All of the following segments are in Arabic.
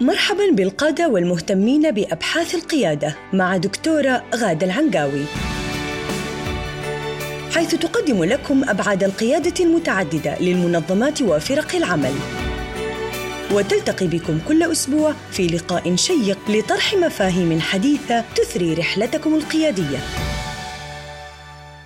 مرحبا بالقادة والمهتمين بأبحاث القيادة مع دكتورة غادة العنقاوي. حيث تقدم لكم أبعاد القيادة المتعددة للمنظمات وفرق العمل. وتلتقي بكم كل أسبوع في لقاء شيق لطرح مفاهيم حديثة تثري رحلتكم القيادية.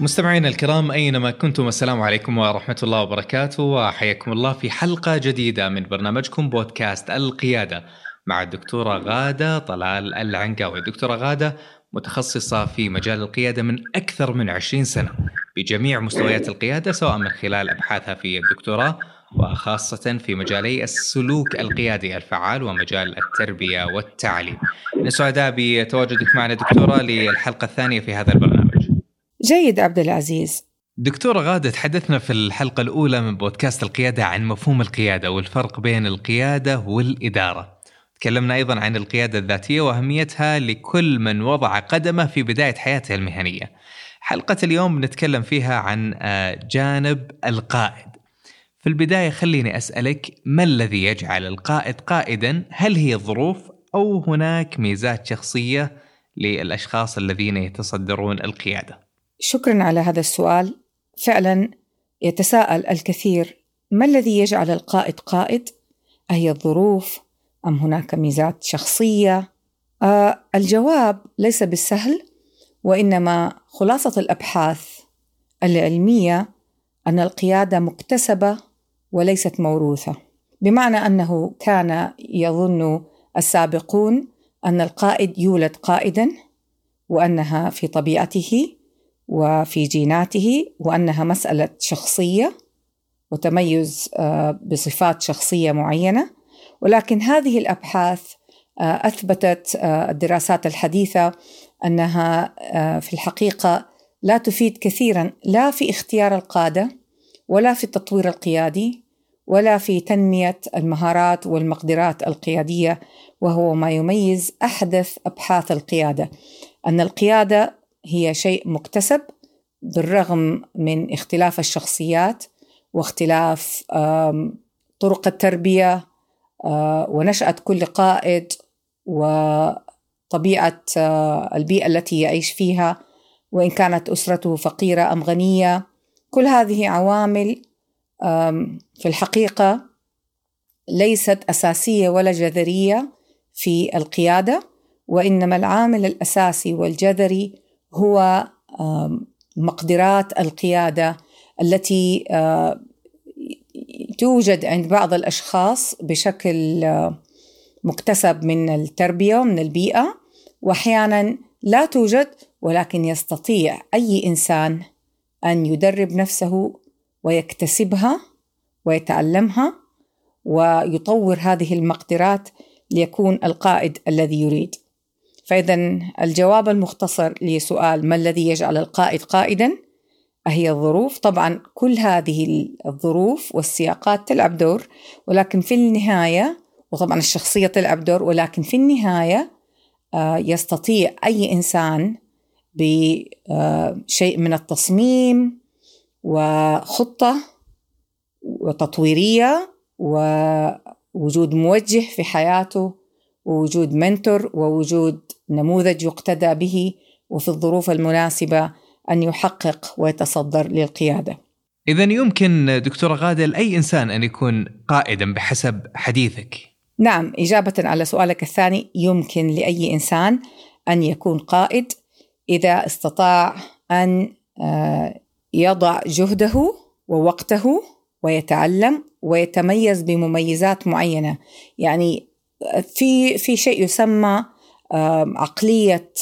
مستمعينا الكرام أينما كنتم السلام عليكم ورحمة الله وبركاته. وحياكم الله في حلقة جديدة من برنامجكم بودكاست القيادة. مع الدكتورة غادة طلال العنقاوي، دكتورة غادة متخصصة في مجال القيادة من أكثر من 20 سنة بجميع مستويات القيادة سواء من خلال أبحاثها في الدكتوراه وخاصة في مجالي السلوك القيادي الفعال ومجال التربية والتعليم. سعداء بتواجدك معنا دكتورة للحلقة الثانية في هذا البرنامج. جيد عبد العزيز دكتورة غادة تحدثنا في الحلقة الأولى من بودكاست القيادة عن مفهوم القيادة والفرق بين القيادة والإدارة تكلمنا أيضا عن القيادة الذاتية وأهميتها لكل من وضع قدمه في بداية حياته المهنية. حلقة اليوم نتكلم فيها عن آه، جانب القائد. في البداية خليني أسألك ما الذي يجعل القائد قائدا؟ هل هي الظروف أو هناك ميزات شخصية للأشخاص الذين يتصدرون القيادة؟ شكرا على هذا السؤال. فعلا يتساءل الكثير ما الذي يجعل القائد قائد؟ أهي الظروف أم هناك ميزات شخصية؟ آه الجواب ليس بالسهل وإنما خلاصة الأبحاث العلمية أن القيادة مكتسبة وليست موروثة بمعنى أنه كان يظن السابقون أن القائد يولد قائدا وأنها في طبيعته وفي جيناته وأنها مسألة شخصية وتميز آه، بصفات شخصية معينة. ولكن هذه الأبحاث آه، أثبتت آه، الدراسات الحديثة أنها في الحقيقة لا تفيد كثيرا لا في اختيار القادة ولا في التطوير القيادي ولا في تنمية المهارات والمقدرات القيادية وهو ما يميز أحدث أبحاث القيادة. أن القيادة هي شيء مكتسب بالرغم من اختلاف الشخصيات واختلاف طرق التربية آه، ونشاه كل قائد وطبيعة آه، البيئة التي يعيش فيها وإن كانت أسرته فقيرة أم غنية. كل هذه عوامل في الحقيقة ليست أساسية ولا جذرية في القيادة وإنما العامل الأساسي والجذري هو مقدرات القيادة التي توجد عند بعض الأشخاص بشكل مكتسب من التربية ومن البيئة وأحيانا لا توجد ولكن يستطيع أي إنسان أن يدرب نفسه ويكتسبها ويتعلمها ويطور هذه المقدرات ليكون القائد الذي يريد. فإذا الجواب المختصر لسؤال ما الذي يجعل القائد قائدا؟ هي الظروف طبعا كل هذه الظروف والسياقات تلعب دور ولكن في النهاية وطبعا الشخصية تلعب دور ولكن في النهاية آه، يستطيع أي إنسان بشيء من التصميم وخطة وتطويرية ووجود موجه في حياته ووجود منتور ووجود نموذج يقتدى به وفي الظروف المناسبة. أن يحقق ويتصدر للقيادة. إذا يمكن دكتورة غادة لأي إنسان أن يكون قائدا بحسب حديثك؟ نعم إجابة على سؤالك الثاني يمكن لأي إنسان أن يكون قائد إذا استطاع أن آه، يضع جهده ووقته ويتعلم ويتميز بمميزات معينة. يعني في في شيء يسمى عقلية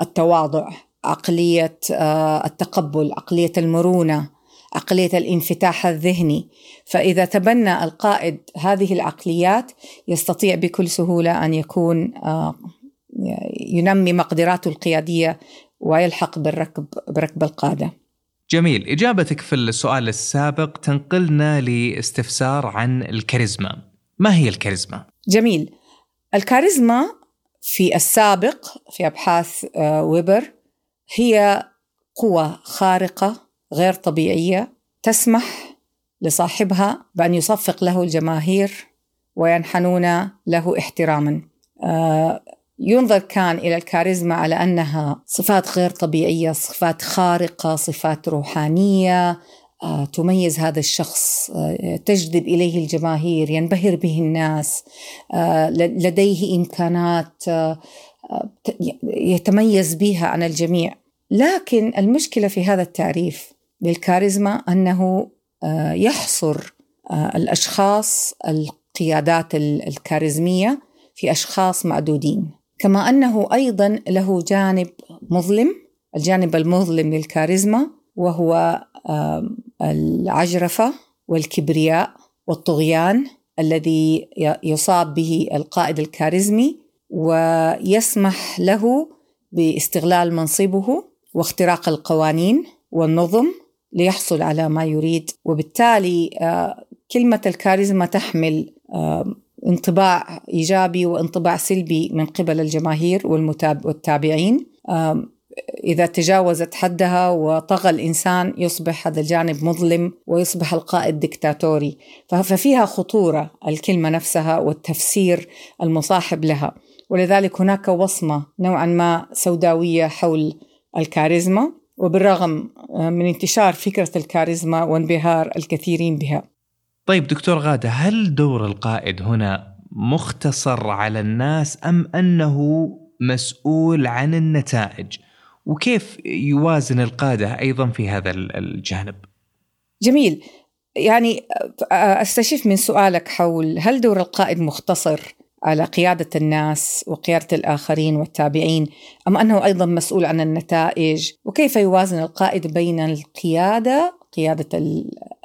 التواضع. عقلية آه، التقبل عقلية المرونة عقلية الانفتاح الذهني. فإذا تبنى القائد هذه العقليات يستطيع بكل سهولة أن يكون آه، ينمي مقدراته القيادية ويلحق بالركب بركب القادة. جميل. إجابتك في السؤال السابق تنقلنا لاستفسار عن الكاريزما. ما هي الكاريزما؟ جميل. الكاريزما في السابق في أبحاث آه، ويبر هي قوة خارقة غير طبيعية تسمح لصاحبها بأن يصفق له الجماهير وينحنون له احتراما. ينظر كان إلى الكاريزما على أنها صفات غير طبيعية صفات خارقة صفات روحانية. آه، تميز هذا الشخص آه، تجذب إليه الجماهير ينبهر به الناس. آه، لديه إمكانات يتميز بها عن الجميع. لكن المشكلة في هذا التعريف للكاريزما أنه يحصر الأشخاص القيادات الكاريزمية في أشخاص معدودين. كما أنه أيضا له جانب مظلم الجانب المظلم للكاريزما وهو العجرفة والكبرياء والطغيان الذي يصاب به القائد الكاريزمي ويسمح له باستغلال منصبه. واختراق القوانين والنظم ليحصل على ما يريد. وبالتالي آه، كلمة الكاريزما تحمل انطباع إيجابي وانطباع سلبي من قبل الجماهير والتابعين. إذا تجاوزت حدها وطغى الإنسان يصبح هذا الجانب مظلم ويصبح القائد دكتاتوري. ففيها خطورة الكلمة نفسها والتفسير المصاحب لها. ولذلك هناك وصمة نوعا ما سوداوية حول الكاريزما وبالرغم من انتشار فكرة الكاريزما وانبهار الكثيرين بها. طيب دكتور غادة هل دور القائد هنا مختصر على الناس أم أنه مسؤول عن النتائج؟ وكيف يوازن القادة أيضا في هذا الجانب؟ جميل. يعني أستشف من سؤالك حول هل دور القائد مختصر على قيادة الناس وقيادة الآخرين والتابعين أم أنه أيضا مسؤول عن النتائج؟ وكيف يوازن القائد بين القيادة قيادة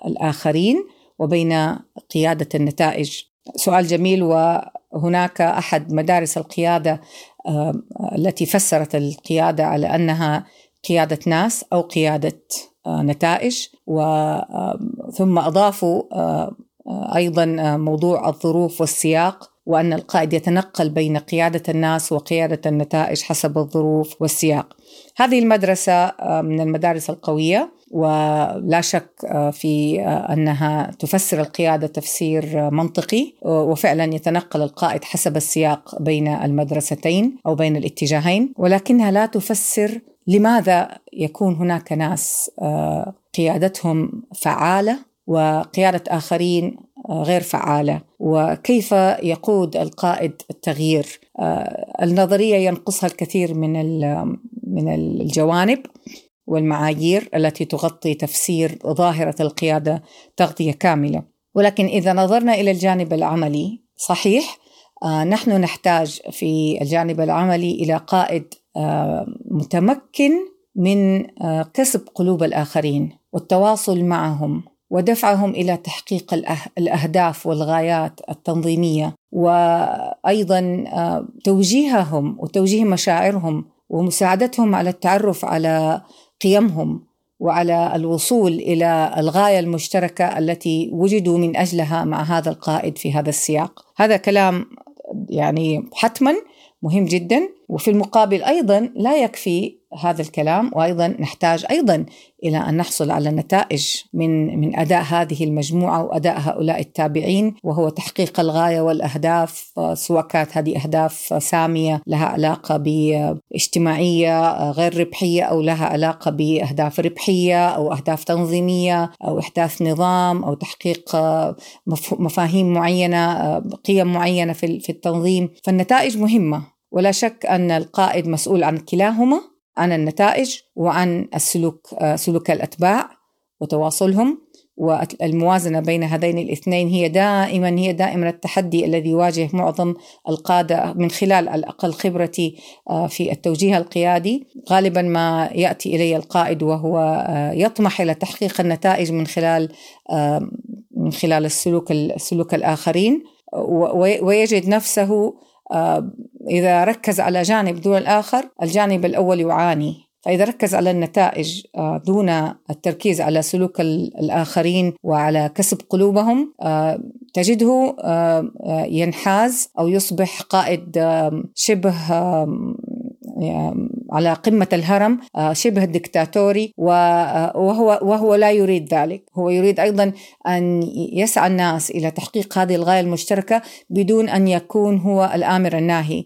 الآخرين وبين قيادة النتائج؟ سؤال جميل وهناك أحد مدارس القيادة التي فسرت القيادة على أنها قيادة ناس أو قيادة آه، نتائج ثم أضافوا آه، أيضا موضوع الظروف والسياق. وأن القائد يتنقل بين قيادة الناس وقيادة النتائج حسب الظروف والسياق. هذه المدرسة آه، من المدارس القوية ولا شك آه، في آه، أنها تفسر القيادة تفسير منطقي وفعلا يتنقل القائد حسب السياق بين المدرستين أو بين الاتجاهين. ولكنها لا تفسر لماذا يكون هناك ناس قيادتهم فعالة وقيادة آخرين غير فعالة. وكيف يقود القائد التغيير؟ النظرية ينقصها الكثير من من الجوانب والمعايير التي تغطي تفسير ظاهرة القيادة تغطية كاملة. ولكن إذا نظرنا إلى الجانب العملي صحيح آه، نحن نحتاج في الجانب العملي إلى قائد آه، متمكن من آه، كسب قلوب الآخرين والتواصل معهم. ودفعهم إلى تحقيق الأهداف والغايات التنظيمية وأيضا توجيههم وتوجيه مشاعرهم ومساعدتهم على التعرف على قيمهم وعلى الوصول إلى الغاية المشتركة التي وجدوا من أجلها مع هذا القائد في هذا السياق. هذا كلام يعني حتما مهم جدا وفي المقابل أيضا لا يكفي هذا الكلام وأيضا نحتاج أيضا إلى أن نحصل على نتائج من من أداء هذه المجموعة وأداء هؤلاء التابعين وهو تحقيق الغاية والأهداف. سواء كانت هذه أهداف سامية لها علاقة باجتماعية غير ربحية أو لها علاقة بأهداف ربحية أو أهداف تنظيمية أو إحداث نظام أو تحقيق مفاهيم معينة قيم معينة في التنظيم. فالنتائج مهمة. ولا شك أن القائد مسؤول عن كلاهما عن النتائج وعن السلوك آه، سلوك الأتباع وتواصلهم. والموازنة بين هذين الاثنين هي دائما هي دائما التحدي الذي يواجه معظم القادة من خلال الأقل خبرتي آه، في التوجيه القيادي. غالبا ما يأتي إلي القائد وهو آه، يطمح إلى تحقيق النتائج من خلال من خلال السلوك السلوك الآخرين. ويجد نفسه إذا ركز على جانب دون الآخر الجانب الأول يعاني. فإذا ركز على النتائج آه، دون التركيز على سلوك الآخرين وعلى كسب قلوبهم آه، تجده آه، ينحاز أو يصبح قائد شبه على قمة الهرم شبه دكتاتوري وهو وهو لا يريد ذلك. هو يريد أيضا أن يسعى الناس إلى تحقيق هذه الغاية المشتركة بدون أن يكون هو الآمر الناهي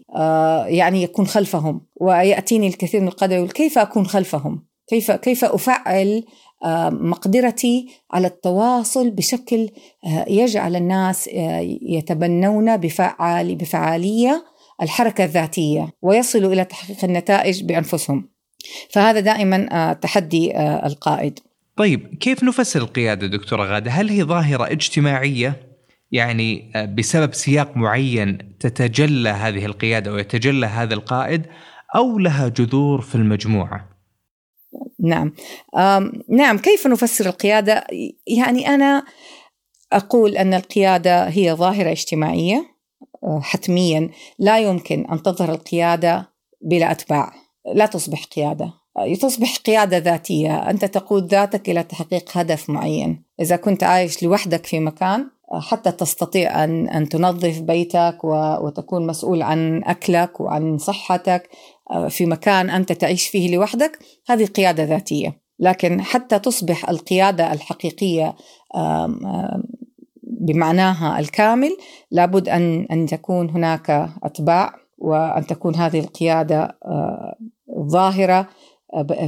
يعني يكون خلفهم. ويأتيني الكثير من القادة يقول كيف أكون خلفهم؟ كيف كيف أفعل مقدرتي على التواصل بشكل يجعل الناس يتبنون بفعال بفعالية الحركة الذاتية ويصلوا إلى تحقيق النتائج بأنفسهم. فهذا دائما تحدي القائد. طيب كيف نفسر القيادة دكتورة غادة؟ هل هي ظاهرة اجتماعية يعني بسبب سياق معين تتجلى هذه القيادة ويتجلى هذا القائد أو لها جذور في المجموعة؟ نعم نعم كيف نفسر القيادة؟ يعني أنا أقول أن القيادة هي ظاهرة اجتماعية آه، حتميا لا يمكن أن تظهر القيادة بلا أتباع. لا تصبح قيادة. آه، تصبح قيادة ذاتية. أنت تقود ذاتك إلى تحقيق هدف معين. إذا كنت عايش لوحدك في مكان حتى تستطيع أن, أن تنظف بيتك وتكون مسؤول عن أكلك وعن صحتك في مكان أنت تعيش فيه لوحدك هذه قيادة ذاتية. لكن حتى تصبح القيادة الحقيقية بمعناها الكامل لابد أن أن تكون هناك أتباع وأن تكون هذه القيادة ظاهرة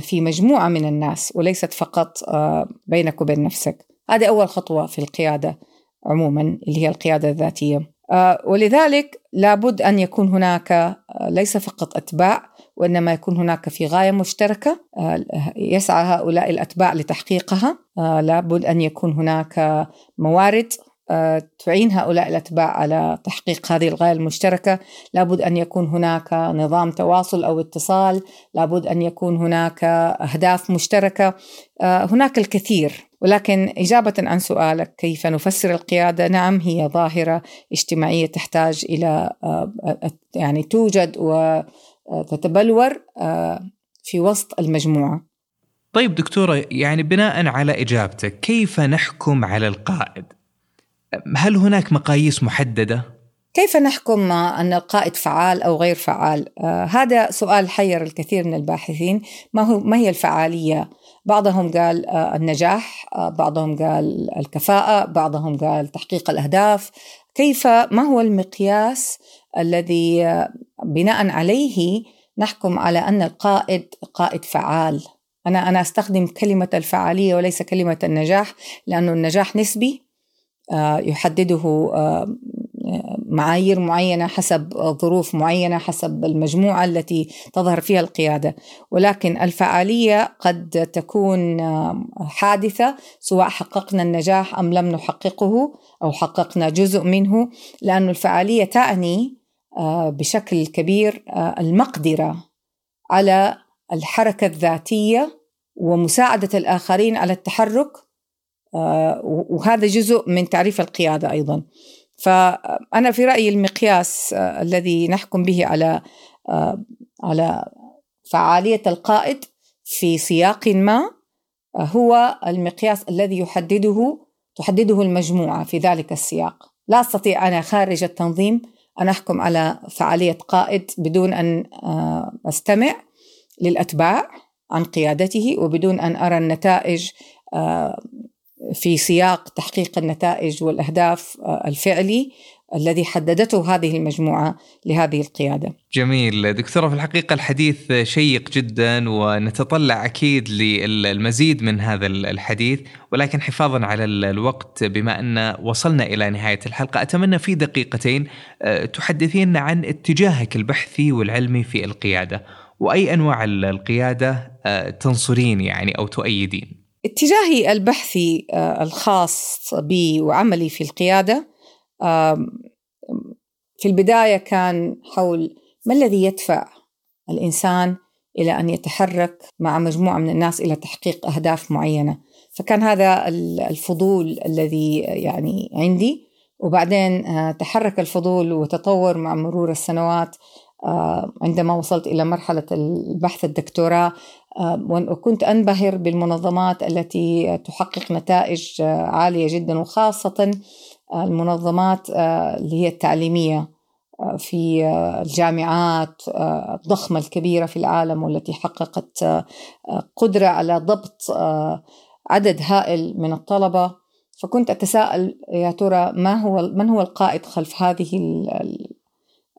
في مجموعة من الناس وليست فقط بينك وبين نفسك. هذه أول خطوة في القيادة عموما اللي هي القيادة الذاتية. ولذلك لابد أن يكون هناك ليس فقط أتباع وإنما يكون هناك في غاية مشتركة آه، يسعى هؤلاء الأتباع لتحقيقها. آه، لابد أن يكون هناك موارد آه، تعين هؤلاء الأتباع على تحقيق هذه الغاية المشتركة. لابد أن يكون هناك نظام تواصل أو اتصال. لابد أن يكون هناك أهداف مشتركة. هناك الكثير. ولكن إجابة عن سؤالك كيف نفسر القيادة؟ نعم هي ظاهرة اجتماعية تحتاج إلى يعني توجد و تتبلور آه، في وسط المجموعة. طيب دكتورة يعني بناء على إجابتك كيف نحكم على القائد؟ هل هناك مقاييس محددة؟ كيف نحكم أن القائد فعال أو غير فعال؟ آه هذا سؤال حير الكثير من الباحثين ما, هو ما هي الفعالية؟ بعضهم قال آه النجاح آه بعضهم قال الكفاءة بعضهم قال تحقيق الأهداف كيف ما هو المقياس الذي بناء عليه نحكم على أن القائد قائد فعال أنا أنا أستخدم كلمة الفعالية وليس كلمة النجاح لأنه النجاح نسبي آه، يحدده آه، معايير معينة حسب ظروف معينة حسب المجموعة التي تظهر فيها القيادة. ولكن الفعالية قد تكون آه، حادثة سواء حققنا النجاح أم لم نحققه أو حققنا جزء منه لأن الفعالية تعني آه، بشكل كبير آه، المقدرة على الحركة الذاتية ومساعدة الآخرين على التحرك آه، وهذا جزء من تعريف القيادة أيضا. فأنا في رأيي المقياس الذي نحكم به على على فعالية القائد في سياق ما هو المقياس الذي يحدده تحدده المجموعة في ذلك السياق. لا أستطيع أنا خارج التنظيم أن أحكم على فعالية قائد بدون أن آه، أستمع للأتباع عن قيادته وبدون أن أرى النتائج آه، في سياق تحقيق النتائج والأهداف آه، الفعلي الذي حددته هذه المجموعة لهذه القيادة. جميل. دكتورة في الحقيقة الحديث شيق جدا ونتطلع أكيد للمزيد من هذا الحديث ولكن حفاظا على الوقت بما أن وصلنا إلى نهاية الحلقة أتمنى في دقيقتين آه، تحدثين عن اتجاهك البحثي والعلمي في القيادة وأي أنواع القيادة آه، تنصرين يعني أو تؤيدين. اتجاهي البحثي آه، الخاص بي وعملي في القيادة في البداية كان حول ما الذي يدفع الإنسان إلى أن يتحرك مع مجموعة من الناس إلى تحقيق أهداف معينة. فكان هذا الفضول الذي يعني عندي. وبعدين آه، تحرك الفضول وتطور مع مرور السنوات آه، عندما وصلت إلى مرحلة البحث الدكتوراه وكنت أنبهر بالمنظمات التي تحقق نتائج عالية جدا وخاصة المنظمات اللي هي التعليمية في الجامعات الضخمة الكبيرة في العالم والتي حققت قدرة على ضبط عدد هائل من الطلبة. فكنت أتساءل يا ترى ما هو من هو القائد خلف هذه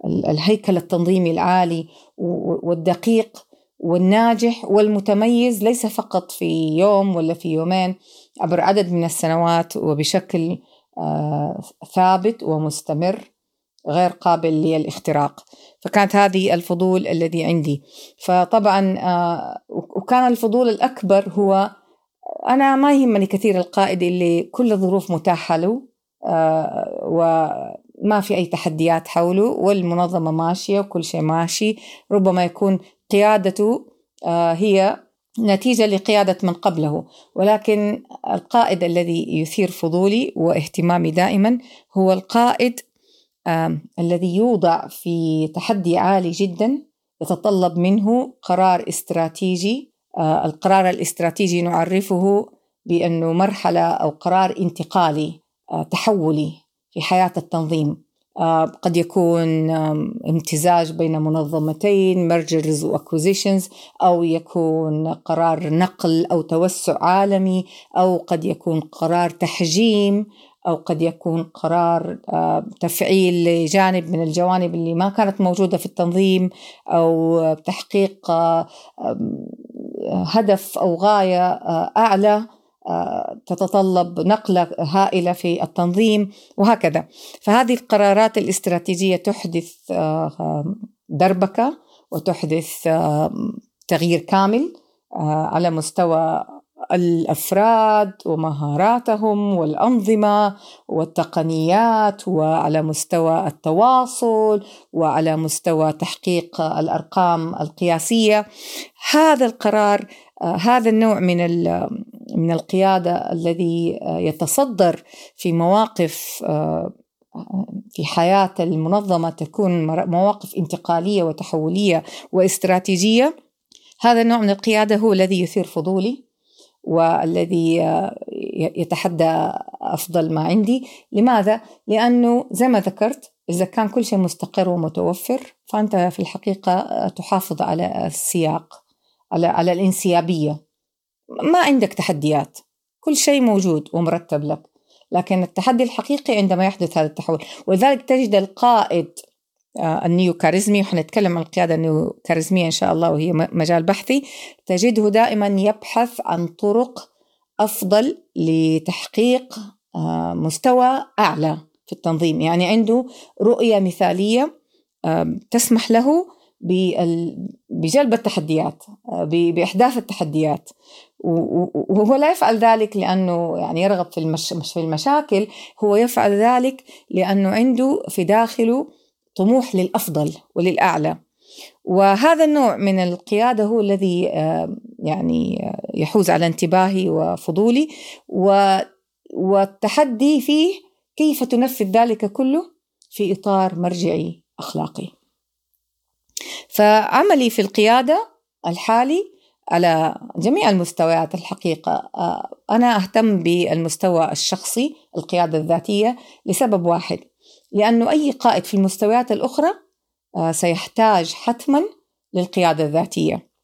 الهيكل التنظيمي العالي والدقيق والناجح والمتميز ليس فقط في يوم ولا في يومين عبر عدد من السنوات وبشكل آه، ثابت ومستمر غير قابل للاختراق. فكانت هذه الفضول الذي عندي. فطبعا آه، وكان الفضول الأكبر هو أنا ما يهمني كثير القائد اللي كل الظروف متاحة له آه، وما في أي تحديات حوله والمنظمة ماشية وكل شيء ماشي ربما يكون قيادته آه، هي نتيجة لقيادة من قبله. ولكن القائد الذي يثير فضولي واهتمامي دائما هو القائد الذي يوضع في تحدي عالي جدا يتطلب منه قرار استراتيجي آه، القرار الاستراتيجي نعرفه بأنه مرحلة أو قرار انتقالي آه، تحولي في حياة التنظيم. قد يكون امتزاج بين منظمتين mergers واكوزيشنز أو يكون قرار نقل أو توسع عالمي أو قد يكون قرار تحجيم أو قد يكون قرار آه، تفعيل جانب من الجوانب اللي ما كانت موجودة في التنظيم أو تحقيق آه، هدف أو غاية أعلى. تتطلب نقلة هائلة في التنظيم وهكذا. فهذه القرارات الاستراتيجية تحدث آه، دربكة وتحدث آه، تغيير كامل آه، على مستوى الأفراد ومهاراتهم والأنظمة والتقنيات وعلى مستوى التواصل وعلى مستوى تحقيق الأرقام القياسية. هذا القرار هذا النوع من من القيادة الذي يتصدر في مواقف في حياه المنظمة تكون مواقف انتقالية وتحولية واستراتيجية. هذا النوع من القيادة هو الذي يثير فضولي والذي يتحدى أفضل ما عندي. لماذا؟ لأنه زي ما ذكرت إذا كان كل شيء مستقر ومتوفر فأنت في الحقيقة تحافظ على السياق على على الانسيابية. ما عندك تحديات. كل شيء موجود ومرتب لك لكن التحدي الحقيقي عندما يحدث هذا التحول. ولذلك تجد القائد آه، النيو كاريزمي وحنتكلم عن القيادة النيو كاريزمية إن شاء الله وهي مجال بحثي تجده دائما يبحث عن طرق أفضل لتحقيق آه، مستوى أعلى في التنظيم. يعني عنده رؤية مثالية تسمح له بجلب التحديات بإحداث التحديات. وهو لا يفعل ذلك لأنه يعني يرغب في, المش في المشاكل هو يفعل ذلك لأنه عنده في داخله طموح للأفضل وللأعلى. وهذا النوع من القيادة هو الذي يعني يحوز على انتباهي وفضولي. والتحدي فيه كيف تنفذ ذلك كله في إطار مرجعي أخلاقي. فعملي في القيادة الحالي على جميع المستويات الحقيقة. آه، أنا أهتم بالمستوى الشخصي القيادة الذاتية لسبب واحد لأنه أي قائد في المستويات الأخرى آه، سيحتاج حتما للقيادة الذاتية.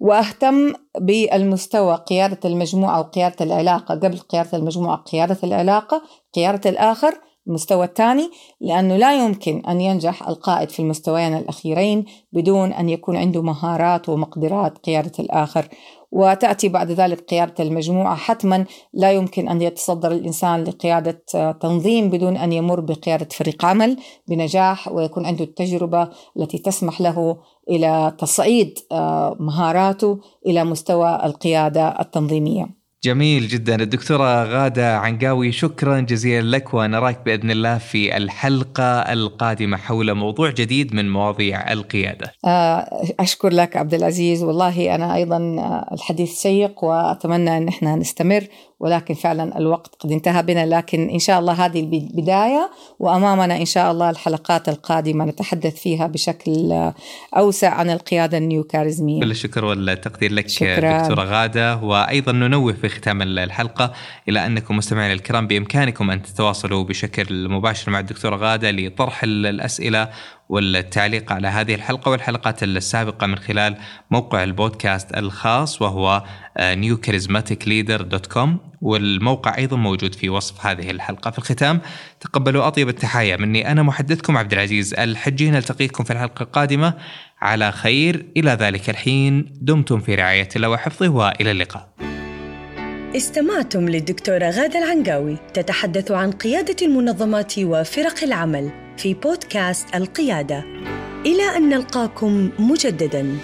وأهتم بالمستوى قيادة المجموعة أو قيادة العلاقة قبل قيادة المجموعة قيادة العلاقة قيادة الآخر المستوى الثاني لأنه لا يمكن أن ينجح القائد في المستويين الأخيرين بدون أن يكون عنده مهارات ومقدرات قيادة الآخر. وتأتي بعد ذلك قيادة المجموعة حتما لا يمكن أن يتصدر الإنسان لقيادة تنظيم بدون أن يمر بقيادة فريق عمل بنجاح ويكون عنده التجربة التي تسمح له إلى تصعيد آه، مهاراته إلى مستوى القيادة التنظيمية. جميل جدا. الدكتورة غادة عنقاوي شكرا جزيلا لك ونراك بإذن الله في الحلقة القادمة حول موضوع جديد من مواضيع القيادة. آه، أشكر لك عبد العزيز. والله أنا أيضا آه، الحديث شيق وأتمنى أن إحنا نستمر. ولكن فعلا الوقت قد انتهى بنا لكن إن شاء الله هذه البداية وأمامنا إن شاء الله الحلقات القادمة نتحدث فيها بشكل أوسع عن القيادة النيوكاريزمية كل الشكر والتقدير لك شكرا. دكتورة غادة وأيضا ننوه في ختام الحلقة إلى أنكم مستمعينا الكرام بإمكانكم أن تتواصلوا بشكل مباشر مع الدكتورة غادة لطرح الأسئلة والتعليق على هذه الحلقة والحلقات السابقة من خلال موقع البودكاست الخاص وهو newcharismaticleader.com والموقع أيضا موجود في وصف هذه الحلقة. في الختام تقبلوا أطيب التحايا مني أنا محدثكم عبد العزيز الحجي. نلتقيكم في الحلقة القادمة. على خير. إلى ذلك الحين دمتم في رعاية الله وحفظه وإلى اللقاء. استمعتم للدكتورة غادة العنقاوي تتحدث عن قيادة المنظمات وفرق العمل. في بودكاست القيادة. إلى أن نلقاكم مجدداً.